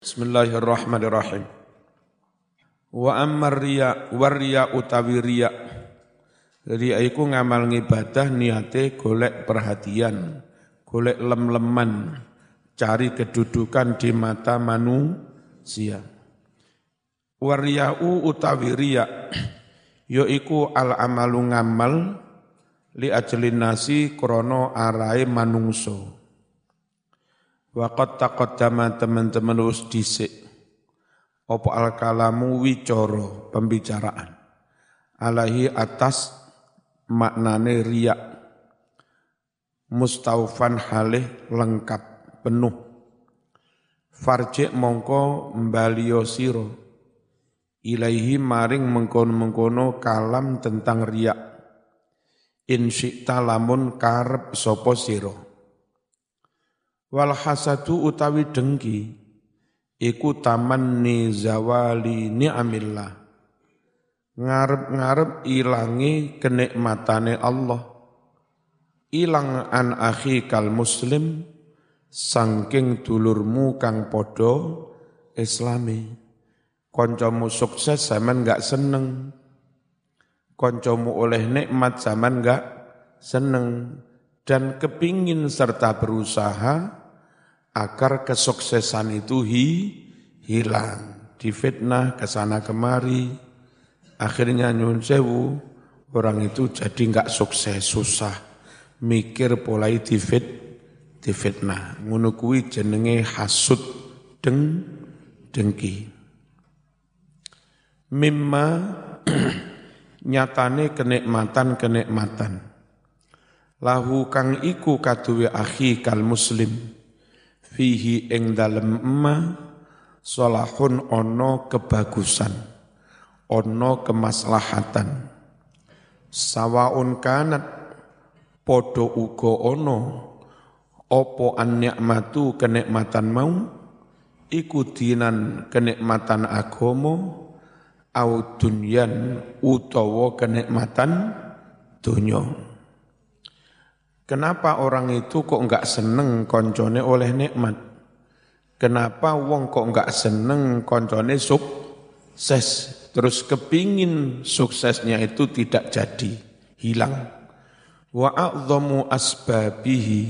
Bismillahirrahmanirrahim. Wa ammar riya wa riya utawi riya. Riya iku ngamal ngibadah niate golek perhatian, golek lem-leman, cari kedudukan di mata manusia. Wa riya'u utawi riya yaiku al amalu ngamal li ajlin nasi krono arai manungso Waqat taqaddama teman-teman wis dhisik. Apa al kalamu wicara pembicaraan. Alaihi atas maknane riak. Mustaufan halih lengkap penuh. Farjik mongko mbalio siro ilaihi maring mengkono-mengkono kalam tentang riak. In lamun karep sopo siro Wal hasadu utawi dengki iku tamanni zawali ni'amillah. Ngarep-ngarep ilangi kenikmatane Allah. Ilang an akhi kal muslim sangking dulurmu kang podo islami. Koncomu sukses zaman gak seneng. Koncomu oleh nikmat zaman gak seneng. Dan kepingin serta berusaha agar kesuksesan itu hi, hilang, difitnah ke sana kemari, akhirnya nyun sewu, orang itu jadi nggak sukses, susah, mikir polai difit, difitnah, ngono kuwi jenenge hasud deng dengki. Mimma nyatane kenikmatan-kenikmatan. Lahu kang iku kaduwe akhi kal muslim fihi ing dalem emma solahun ono kebagusan ono kemaslahatan. Sawaun kanat podo ugo ono opo an nikmatu kenikmatan mau? Ikudinan kenikmatan agomo au dunyan utawa kenikmatan dunyo Kenapa orang itu kok enggak seneng koncone oleh nikmat? Kenapa wong kok enggak seneng koncone sukses? Terus kepingin suksesnya itu tidak jadi, hilang. Wa a'zamu asbabihi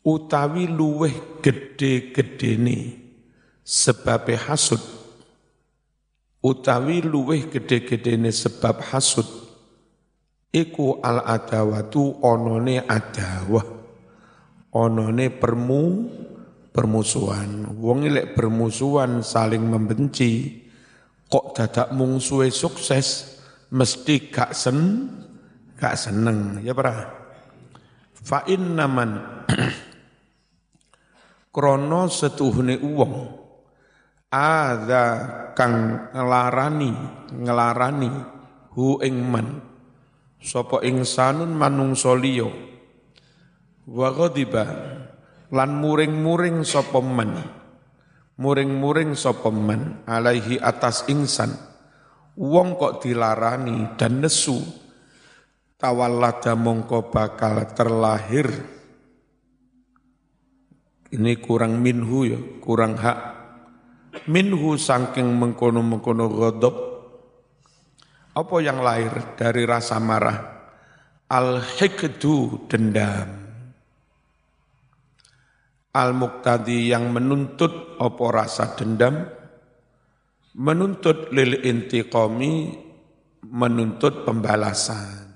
utawi luweh gede-gedene sebab hasud utawi luweh gede-gedene sebab hasud iku al adawatu onone adawah. Onone permu permusuhan wong lek bermusuhan saling membenci kok dadak mungsuhe sukses mesti gak sen gak seneng. Ya para fa innaman krono setuhune uwong. Ada kang ngelarani ngelarani hu ing man sapa insanun manungsa liya. Wa ghadiba. Lan muring-muring sapa man muring-muring sapa man alaihi atas insan wong kok dilarani dan nesu. Tawallada mongko bakal terlahir. Ini kurang minhu ya kurang hak. Minhu saking mengkono-mengkono ghadab apa yang lahir dari rasa marah? Al-hikdu dendam. Al-muqtadi yang menuntut apa rasa dendam? Menuntut lil intiqami, menuntut pembalasan.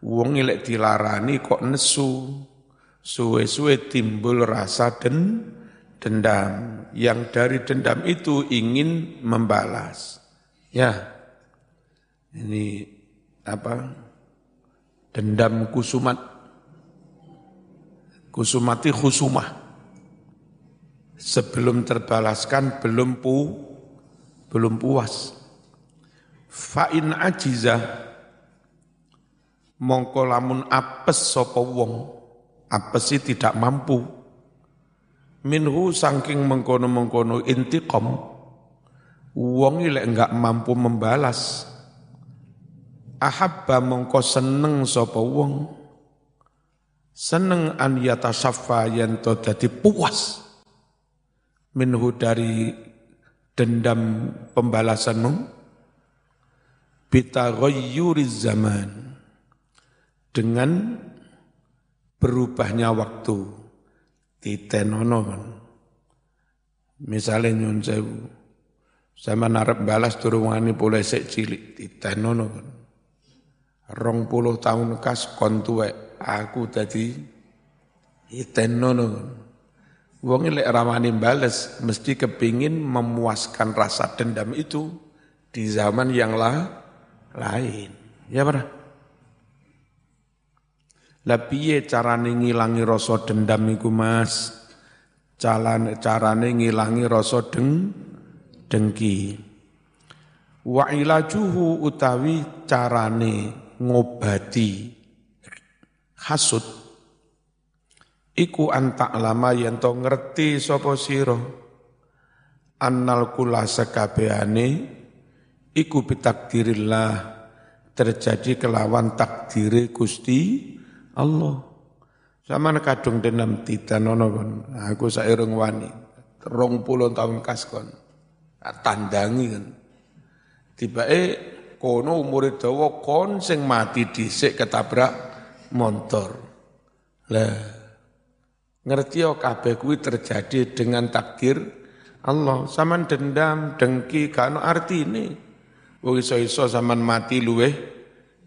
Wong ilek dilarani kok nesu, suwe-suwe timbul rasa den, dendam. Yang dari dendam itu ingin membalas. Ya, ini apa? Dendam kusumat. Kusumati khusumah. Sebelum terbalaskan belum pu belum puas. Fa'in ajiza. Mongko lamun apes sapa wong apes tidak mampu. Minhu saking mengkono-mengkono intiqam wong ilek enggak mampu membalas ahabba mongko seneng sapa wong. Seneng an yatasaffa yen to dadi puas. Minhu dari dendam pembalasanmu bitaghayyuriz zaman. Dengan berubahnya waktu. Titenono misalnya nyun sewu. Sama narap balas turungan boleh sek cilik. Titenono kan rong puluh tahun kas kon aku tadi titenono kan Wong lek ramani bales mesti kepingin memuaskan rasa dendam itu di zaman yang lah, lain. Ya benar. Lah piye carane ngilangi rasa dendam iku Mas? Calan carane ngilangi rasa deng dengki. Wa ilajuhu utawi carane ngobati hasud iku antak lama yen to ngerti sapa sira. Annal kula sekabehane iku bitakdirillah terjadi kelawan takdire Gusti Allah. Sama kadung denam titanono kon. Aku sairung wani rong puluh tahun kaskon tandangi kan tiba eh kono umur dawa kon sing mati dhisik ketabrak motor lah Ngerti yo kabeh kuwi terjadi dengan takdir Allah. Saman dendam, dengki, kano arti ini. Wong iso-iso saman mati luweh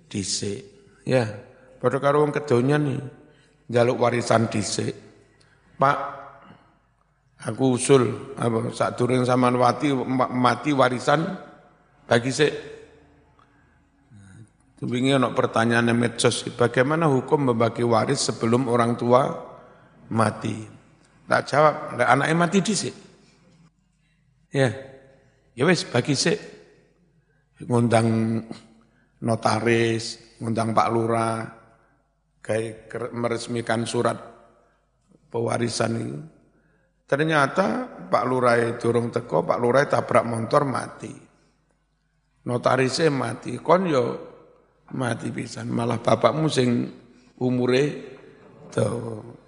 dhisik. Ya, padha karo wong nih. Jaluk warisan dhisik. Pak, aku usul apa saat turun saman mati mati warisan bagi sik. Wingi ana pertanyaan medsos, bagaimana hukum membagi waris sebelum orang tua mati. Tak jawab, anaknya mati di sini. Ya, ya wes bagi sih ngundang notaris, ngundang Pak Lurah, kayak meresmikan surat pewarisan itu. Ternyata Pak Lurah durung teko, Pak Lurah tabrak motor mati. Notarisnya mati, kon yo mati pisan. Malah bapakmu sing umure tuh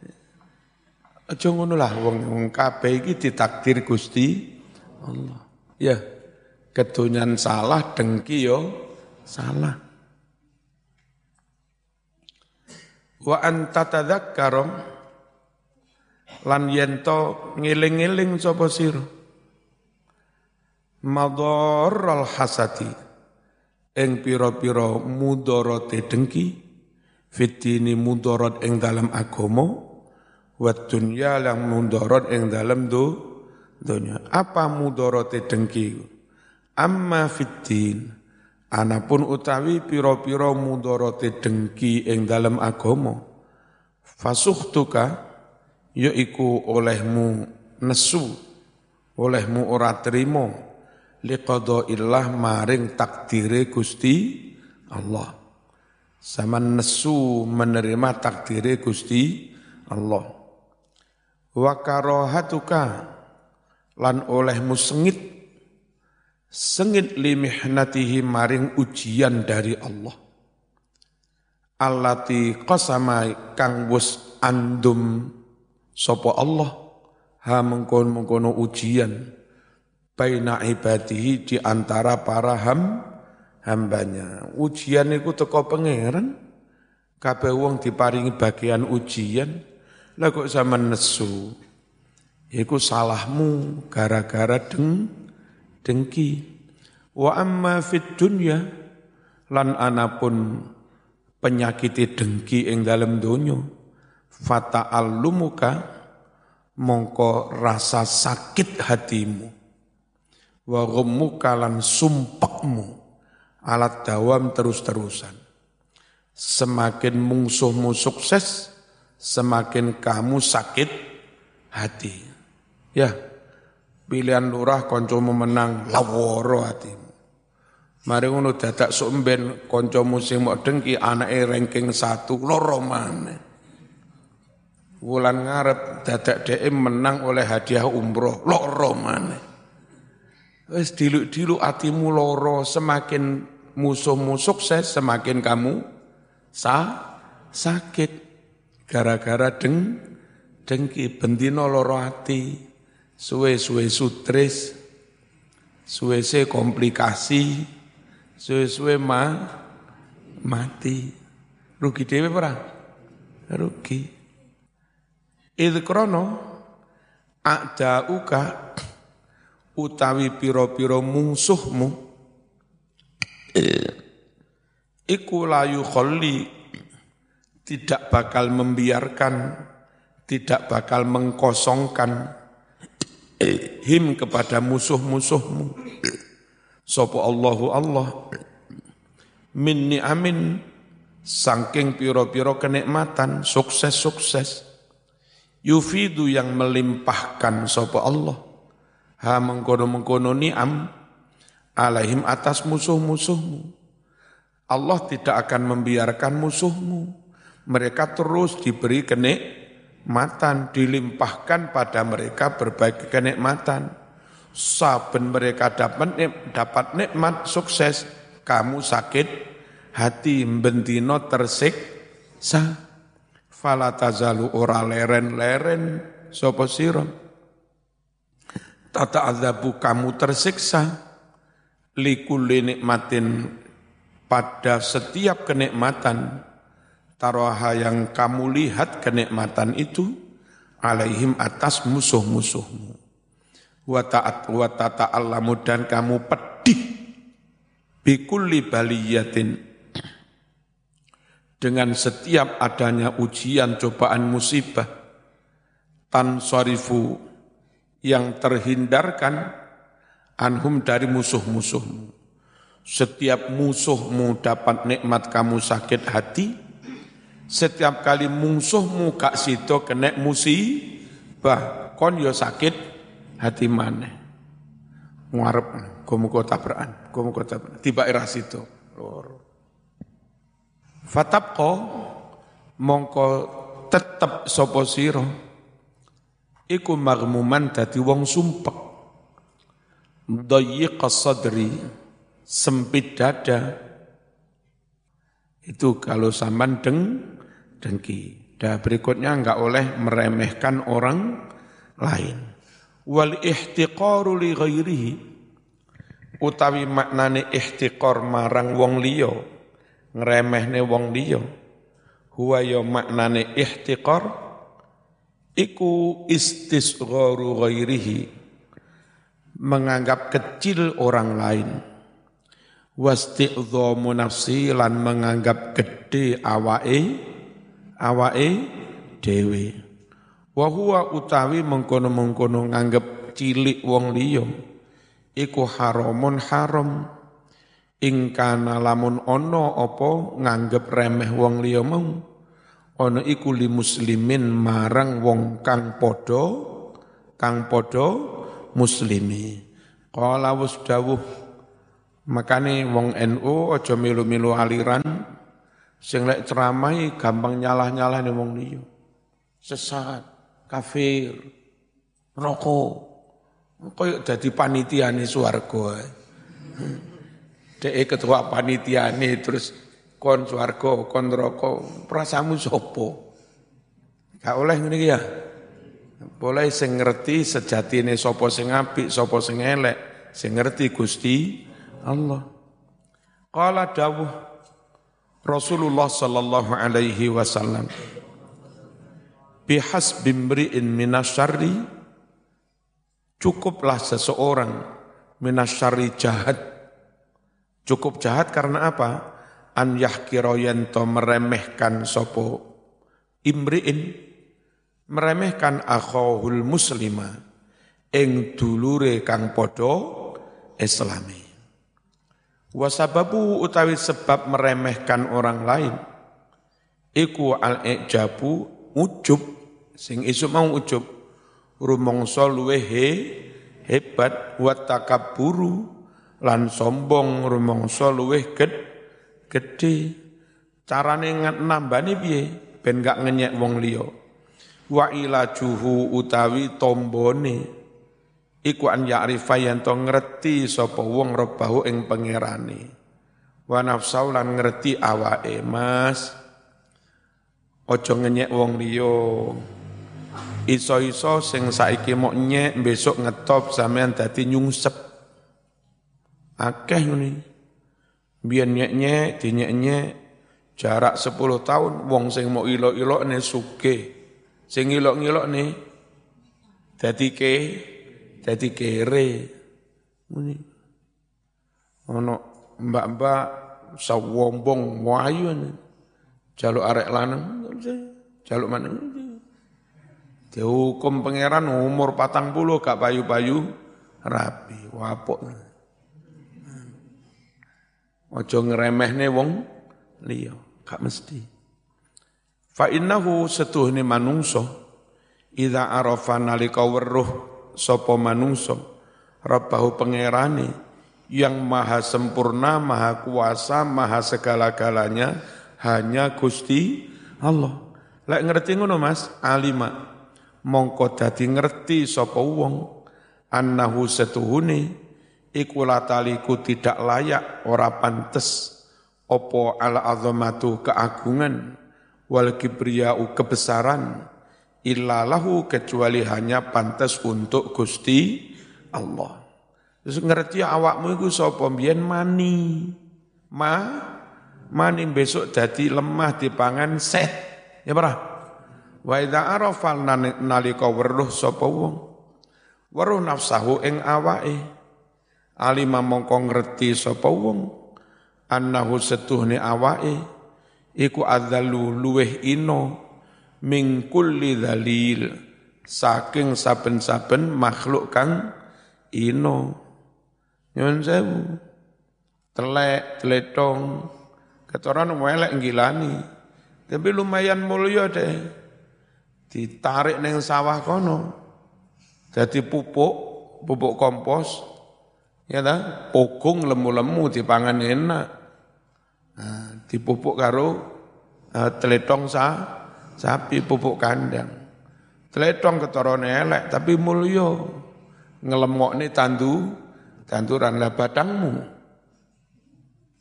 Aja ngono lah wong wong kabeh iki ditakdir Gusti Allah. Ya, kedonyan salah dengki yo salah. Wa anta tadzakkara lan yento ngiling-ngiling sapa sira madharral hasati ing pira-pira mudharate dengki fitini mudarat ing dalam agama wa dunya lang mundorot ing dalam do dunya. Apa mudorote dengki? Amma fiddin. Anapun utawi piro-piro mudorote dengki ing dalam agama. Fasuhtuka yaiku olehmu nesu, olehmu ora trimo liqada illah maring takdire Gusti Allah. Sama nesu menerima takdire Gusti Allah. Wa karohatuka lan olehmu sengit sengit limihnatihi maring ujian dari Allah. Allati qasama kang wus andum sapa Allah ha mengkon mengkono ujian baina ibadihi di antara para ham hambanya. Ujian itu teko pangeran. Kabeh wong diparingi bagian ujian. Lah kok sama nesu? Iku salahmu gara-gara deng dengki. Wa amma fit dunya lan anapun penyakiti dengki ing dalam donya. Fata'allumuka mongko rasa sakit hatimu wa ghummuka lan sumpekmu alat dawam terus-terusan semakin mungsuhmu sukses semakin kamu sakit hati. Ya, pilihan lurah koncomu menang laworo hatimu. Mari ngono dadak sumben koncomu sing mau dengki anake ranking satu loro maneh. Wulan ngarep dadak DM menang oleh hadiah umroh loro maneh. Wis diluk-diluk hatimu loro semakin musuhmu sukses semakin kamu sa sakit gara-gara deng dengki bendino loro ati suwe-suwe sutris, suwe-suwe komplikasi, suwe-suwe ma, mati. Rugi dewe ora? Rugi. Idh krono ada uka utawi piro-piro musuhmu iku layu kholi tidak bakal membiarkan tidak bakal mengkosongkan him kepada musuh-musuhmu. Sapa Allahu Allah min amin saking piro-piro kenikmatan sukses-sukses yufidu yang melimpahkan sapa Allah ha mengkono-mengkono ni'am alaihim atas musuh-musuhmu. Allah tidak akan membiarkan musuhmu. Mereka terus diberi kenikmatan dilimpahkan pada mereka berbagai kenikmatan. Saben mereka dapat dapat nikmat sukses kamu sakit hati bentino tersiksa. Fala tazalu ora leren-leren sapa sira tata azabu kamu tersiksa. Likulli nikmatin pada setiap kenikmatan taroha yang kamu lihat kenikmatan itu alaihim atas musuh-musuhmu. Wa ta'at wa tata'allamu dan kamu pedih. Bikulli baliyatin. Dengan setiap adanya ujian, cobaan, musibah, tan sorifu yang terhindarkan anhum dari musuh-musuhmu. Setiap musuhmu dapat nikmat kamu sakit hati, setiap kali musuhmu kak sito kena musibah, kon yo sakit hati mana. Ngarep, kamu kota beran, kamu kota beran. Tiba era situ. Fatapko mongko tetep sapa sira iku magmuman dadi wong sumpek. Dayyiq sadri sempit dada. Itu kalau sampan deng dengki. Dah berikutnya enggak oleh meremehkan orang lain. Wal ihtiqaru li ghairihi. Utawi maknane ihtiqar marang wong liya ngremehne wong liya. Huwa ya maknane ihtiqar iku istisgharu ghairihi. Menganggap kecil orang lain. Wasti'dhamu nafsi lan menganggap gede awake awake dhewe. Wa huwa utawi mengkono-mengkono nganggep cilik wong liya. Iku haramun haram. Ing kana lamun ana apa nganggep remeh wong liya mau ana iku li muslimin marang wong kang padha kang padha muslimi. Qala wis dawuh makane wong NU aja milu-milu aliran sing lek ceramah gampang nyalah-nyalahne wong liya. Sesat kafir rokok. Koyo dadi panitiane swarga Dek ketua panitia nih terus kon swarga, kon neraka, prasamu sopo. Gak oleh ngene ya. Boleh sing ngerti sejatine sapa sing apik, sapa sing elek, sing ngerti Gusti Allah. Qala dawuh Rasulullah sallallahu alaihi wasallam bihas bimri'in minasyarri cukuplah seseorang minasyarri jahat Cukup jahat karena apa? An yahkiro yento meremehkan sopo imri'in, meremehkan akhahul muslima, ing dulure kang podo islami. Wasababu utawi sebab meremehkan orang lain, iku al-ijabu ujub, sing isu mau ujub, rumongso luwe he, hebat, watakaburu, lan sombong rumangsa luweh ged gedhe carane nambani piye? Ben gak ngenyek wong liya. Wa ilajuhu utawi tombone. Iku an ya'rifa yen to ngerti sapa wong rebahu ing pangerane. Wa nafsau lan ngerti awake mas. Aja ngenyek wong liya. Iso-iso sing saiki mok nyek besok ngetop sampean dadi nyungsep. Akeh ngene. Biyen nyek-nyek dinyek-nyek jarak 10 tahun wong sing mau ilok-ilokne sugih. Sing ilok-ilokne dadi ke dadi kere. Ngene. Ono mbak-mbak sawombong wayu jaluk arek lanang jaluk mana dihukum pangeran umur patang puluh gak payu-payu rapi wapok ojo ngeremehne wong liya gak mesti fa innahu setuhne manungso idza arafa nalika weruh sapa manungso rabbahu pangerane yang maha sempurna, maha kuasa, maha segala-galanya hanya Gusti Allah. Lek ngerti ngono Mas, alima mongko dadi ngerti sapa wong annahu setuhune iku lataliku tidak layak ora pantes opo ala azamatu keagungan wal kibriyau kebesaran illalahu kecuali hanya pantas untuk Gusti Allah. Terus ngerti awakmu iku sapa mbiyen mani. Ma mani besok dadi lemah dipangan set. Ya parah. Wa idza arafa nalika weruh sapa wong. Weruh nafsahu ing awake. Alima mongko ngerti sapa wong. Annahu setuhne awake iku adzalu luweh ino min kulli saking saben-saben makhluk kang ino Nyun sewu. Telek, teletong. Ketoran welek ngilani. Tapi lumayan mulia deh. Ditarik neng sawah kono. Jadi pupuk, pupuk kompos. Ya ta, pokung lemu-lemu dipangan enak. Nah, dipupuk karo uh, teletong sa, sapi pupuk kandang. Teletong ketoran elek tapi mulya. Ngelemok nih tandu tanduran lah batangmu.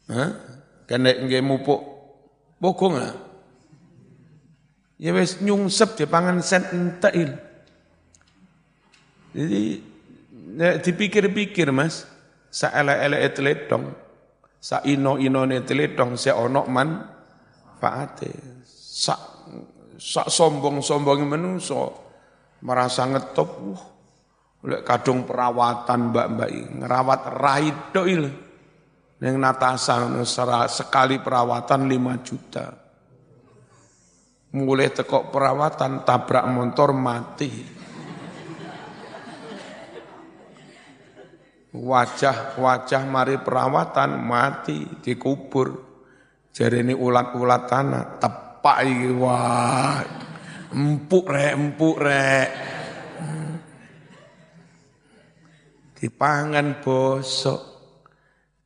Hah? Kena nggih mupuk bokong lah. Ya wis nyungsep pangan sen entail. Jadi dipikir-pikir Mas, sa ele-ele teletong, sa ino-inone teletong sa ono man faate. Sa sa sombong-sombong menungso merasa ngetop, uh, Lek kadung perawatan mbak-mbak ngerawat raid doil. Yang natasa sekali perawatan 5 juta. Mulai tekok perawatan tabrak motor mati. Wajah-wajah mari perawatan mati dikubur. Jadi ini ulat-ulat tanah tepak wah. Empuk rek empuk rek. Dipangan bosok.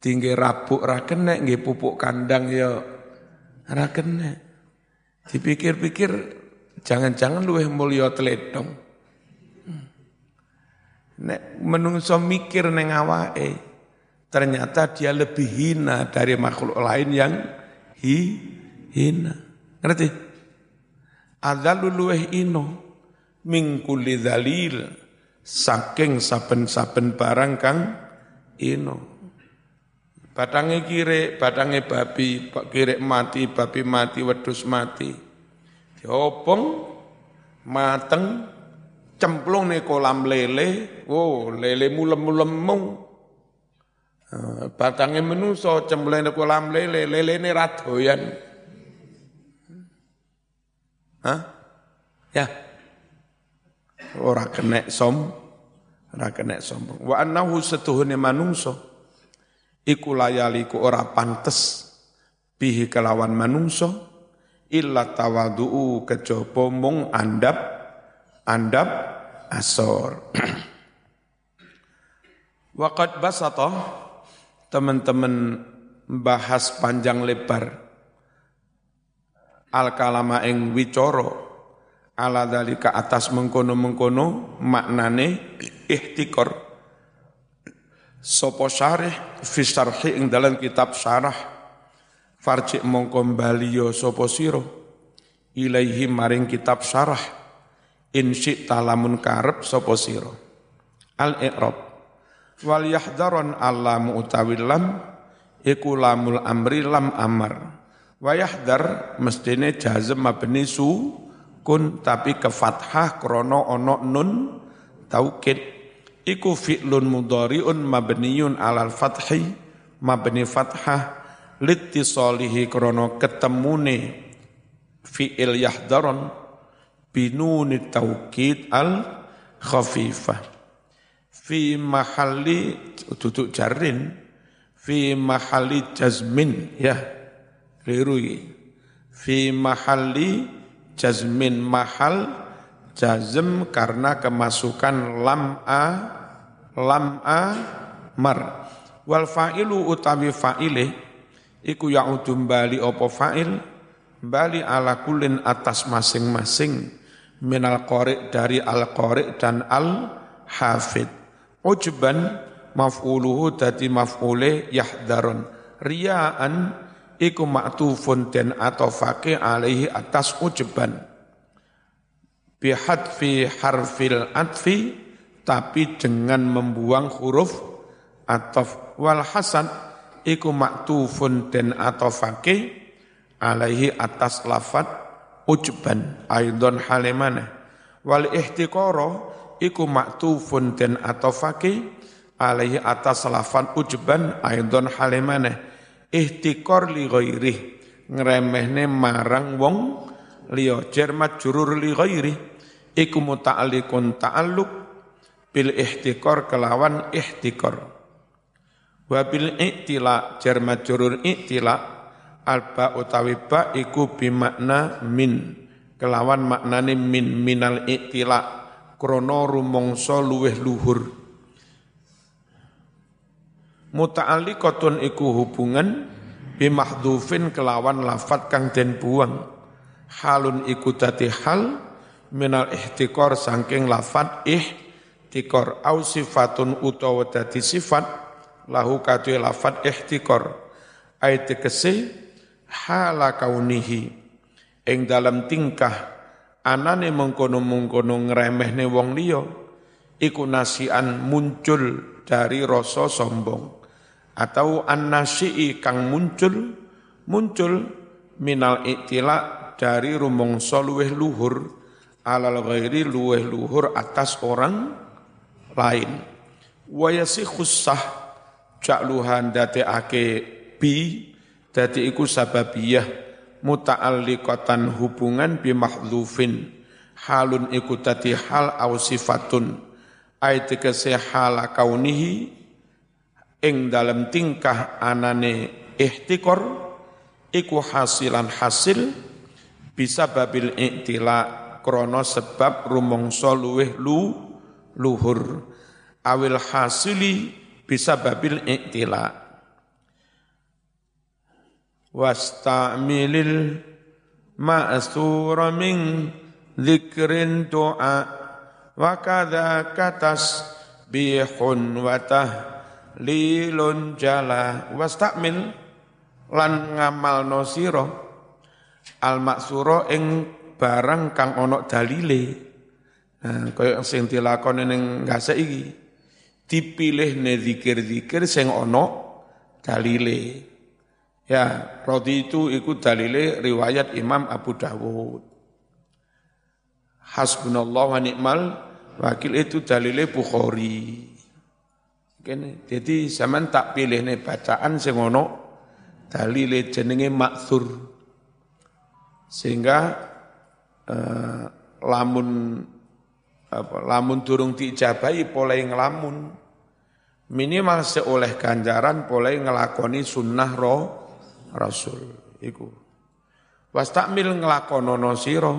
Tinggi rabuk ra kena nggih pupuk kandang ya. Ra kena dipikir-pikir jangan-jangan luwih mulya teledong nek menungso mikir neng awake ternyata dia lebih hina dari makhluk lain yang hi, hina ngerti adzalu ino min kulli dzalil saking saben-saben barang kang ino. Batange kire, batange babi, kire mati, babi mati, wedus mati. Diopong, mateng, cemplung nih kolam lele, oh lele mulem-mulemu. Eh, batange menuso cemplung nih kolam lele, lele ini radoyan. Hah? Ya, ora kena som. Ora kena sombong wa annahu setuhune manungso iku layaliku ora pantes. Bihi kelawan manungso illa tawadu'u kejaba mung andap andap asor. Waqad basata teman-teman bahas panjang lebar. Al kalama ing wicoro ala dalika atas mengkono-mengkono maknane ihtikor. Sopo syarih fi syarhi ing dalam kitab syarah. Farji mongko sopo siro. Ilaihi maring kitab syarah in syi'ta lamun karep sapa sira al i'rab. Wal yahdaron allamu utawi lam iku lamul amri lam amar. Wa yahdar mestine jazm mabni su kun tapi ke fathah krono ono nun taukid. Iku fi'lun mudhari'un mabniun alal fathi mabni fathah litisalihi krono ketemune fi'il yahdaron binuni taukid al khafifah fi mahalli duduk jarin fi mahalli jazmin ya keliru fi mahalli jazmin mahal jazm karena kemasukan lam a lam a mar. Wal fa'ilu utawi fa'ile iku ya'udum bali opo fa'il? Bali ala kulin atas masing-masing minal qori dari al qori dan al hafid Ujban maf'uluhu dadi maf'ule yahdarun. Riaan iku ma'tufun den atofake alaihi atas ujban. Bihadfi harfil atfi tapi dengan membuang huruf atof wal hasan iku maktufun den atofake alaihi atas lafat ujban aidon halimane wal ihtiqara iku maktufun den atofake alaihi atas lafan ujban aidon halimane ihtikor li ghairi ngremehne marang wong liya. Jermat jurur li ghairi iku muta'alliqun ta'alluq bil ihtikor kelawan ihtikor wa bil iktila jermat jurur iktila alba utawi ba iku bimakna min. Kelawan maknane min minal iktila krana rumangsa luweh luhur. Muta'alliqatun iku hubungan bimahdhufin kelawan lafat kang den buang. Halun iku dadi hal minal ihtikor saking lafat ihtikor au sifatun utawa dadi sifat lahu kadhe lafat ihtikor. Ayat tegese hala kaunihi. Ing dalam tingkah anane mengkono-mengkono ngremehne wong liya iku nasian muncul dari rasa sombong. Atau annasi'i kang muncul muncul minal iktila dari rumangsa luweh luhur alal ghairi luweh luhur atas orang lain. Wa yasikhus sah ja'luhan ake bi dadi iku sababiyah muta'alliqatan hubungan bimahdhufin. Halun iku tadi hal au sifatun. Ayat tegese hal kaunihi ing dalam tingkah anane ihtikor iku hasilan hasil bisa babil iktila krono sebab rumongso luweh lu luhur. Awil hasili bisa babil iktila wastamilil ma'sura min dzikrin doa wa kadza katas bihun wa tahlilun jala. Wastamil lan ngamal nosiro al maksuro ing barang kang onok dalile. Nah kaya sing dilakoni ning ngase iki. Dipilih ne zikir-zikir sing ono dalile Ya, rodi itu ikut dalile riwayat Imam Abu Dawud. Hasbunallah wa ni'mal wakil itu dalile Bukhari. Kene, jadi zaman tak pilih nih bacaan sing ono dalile jenenge maksur. Sehingga eh, lamun apa, lamun durung diijabahi polai ngelamun minimal seoleh ganjaran polai ngelakoni sunnah roh rasul iku wastakmil nglakonono sira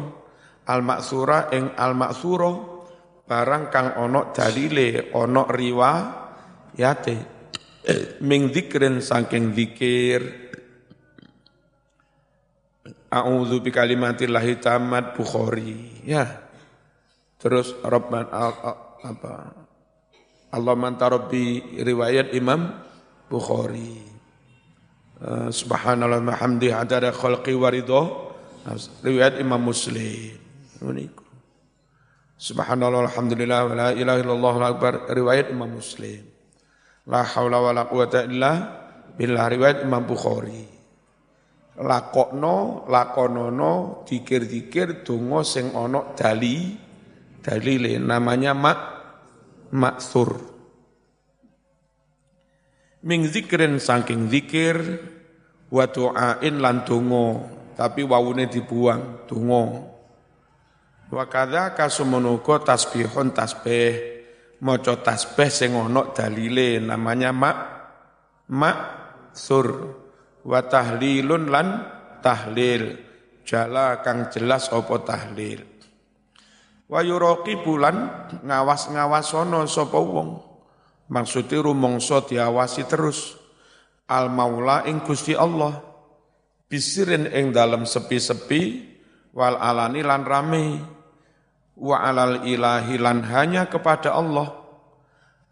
al maksura ing al maksura barang kang ono dalile ono riwa yate ming zikrin saking zikir A'udzu bi kalimatillahi tammat Bukhari. Ya. Terus Rabban apa? Allah mantarabbi riwayat Imam Bukhari. Eh, subhanallah mahamdi adada khalqi warido riwayat Imam Muslim Subhanallah alhamdulillah wa la ilaha illallah akbar riwayat Imam Muslim. La haula wa la quwata illa billah riwayat Imam Bukhari. Lakokno lakonono dikir-dikir donga sing ana dali dalile namanya mak maksur. Ming zikrin saking zikir wa du'ain lan donga tapi wawune dibuang donga. Wa kadza kasumenuga tasbihun tasbih maca tasbih sing ana dalile namanya mak sur wa tahlilun lan tahlil jala kang jelas apa tahlil wa bulan ngawas-ngawasono sapa wong maksudnya rumangsa diawasi terus. Al maula ing Gusti Allah. Bisirin ing dalam sepi-sepi wal alani lan rame. Wa alal ilahi lan hanya kepada Allah.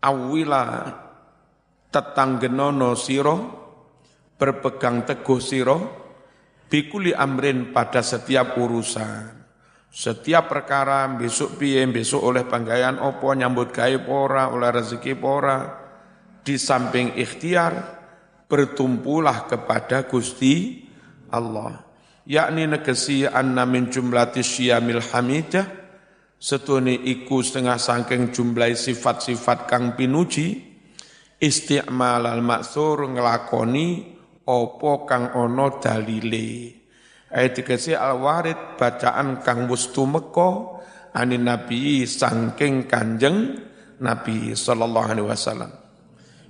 Awila tetanggenono siro berpegang teguh siro bikuli amrin pada setiap urusan setiap perkara besok piye besok oleh panggaian opo nyambut gawe pora oleh rezeki pora di samping ikhtiar bertumpulah kepada Gusti Allah. Yakni negesi anna min jumlati syamil hamidah setune iku setengah sangking jumlah sifat-sifat kang pinuji isti'mal al maksur ngelakoni opo kang ono dalile ayat dikasih al warid bacaan kang wustu meko anin nabi sangking kanjeng nabi sallallahu alaihi wasallam.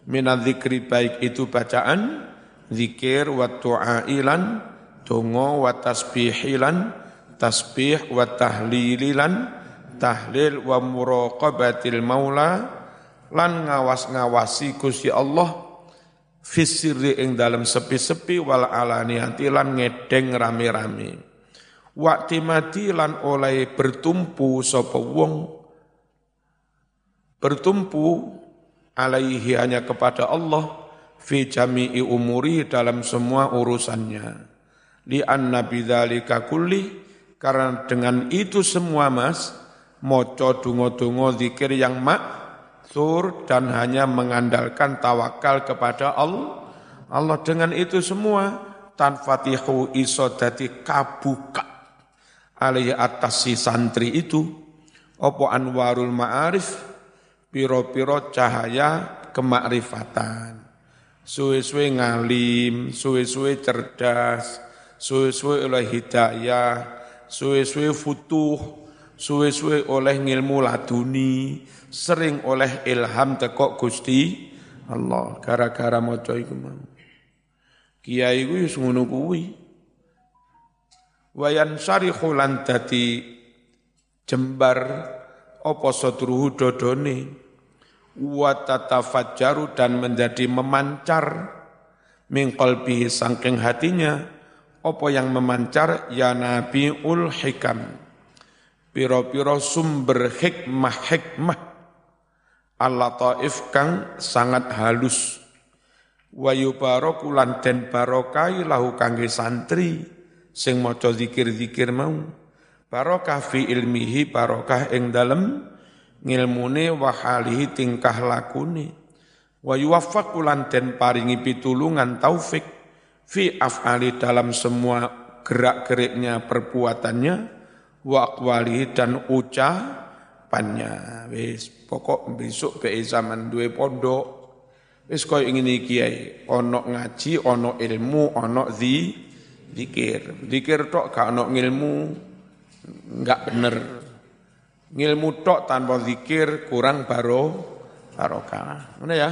Minat zikri baik itu bacaan zikir wa tu'ailan dongo wa tasbihilan tasbih wa tahlililan tahlil wa muraqabatil maula lan ngawas-ngawasi Gusti Allah fisirri ing dalam sepi-sepi wal alaniyati lan ngedeng rame-rame. Waktu mati lan oleh bertumpu sapa wong bertumpu alaihi hanya kepada Allah fi jami'i umuri dalam semua urusannya. Li anna bidzalika kulli karena dengan itu semua mas moco dungo-dungo zikir yang maksur dan hanya mengandalkan tawakal kepada Allah. Allah dengan itu semua tanfatihu iso dadi kabuka alaihi atas si santri itu opo anwarul ma'arif piro-piro cahaya kemakrifatan suwe-suwe ngalim suwe-suwe cerdas suwe-suwe oleh hidayah suwe-suwe futuh suwe-suwe oleh ngilmu laduni, sering oleh ilham tekok Gusti Allah. Gara-gara maca iku mau. Kiai ku wis ngono kuwi. Wayan syarihu lan dadi jembar apa sadruhu dodone. Wa tatafajjaru dan menjadi memancar min qalbihi saking hatinya. Apa yang memancar? Ya nabiul hikam. Piro-piro sumber hikmah-hikmah Allah taif kang sangat halus. Wa yubarakulan den barokai lahu kangge santri sing maca zikir-zikir mau. Barokah fi ilmihi barokah ing dalem ngilmune wa halihi tingkah lakune. Wa yuwaffaqulan den paringi pitulungan taufik fi af'ali dalam semua gerak-geriknya perbuatannya wa aqwali dan ucapannya wis pokok besok ke zaman duwe pondok wis koyo ngene iki ae ana ngaji ana ilmu ana zi zikir zikir tok gak ana ilmu enggak bener ngilmu tok tanpa zikir kurang baro barokah. Mana ya?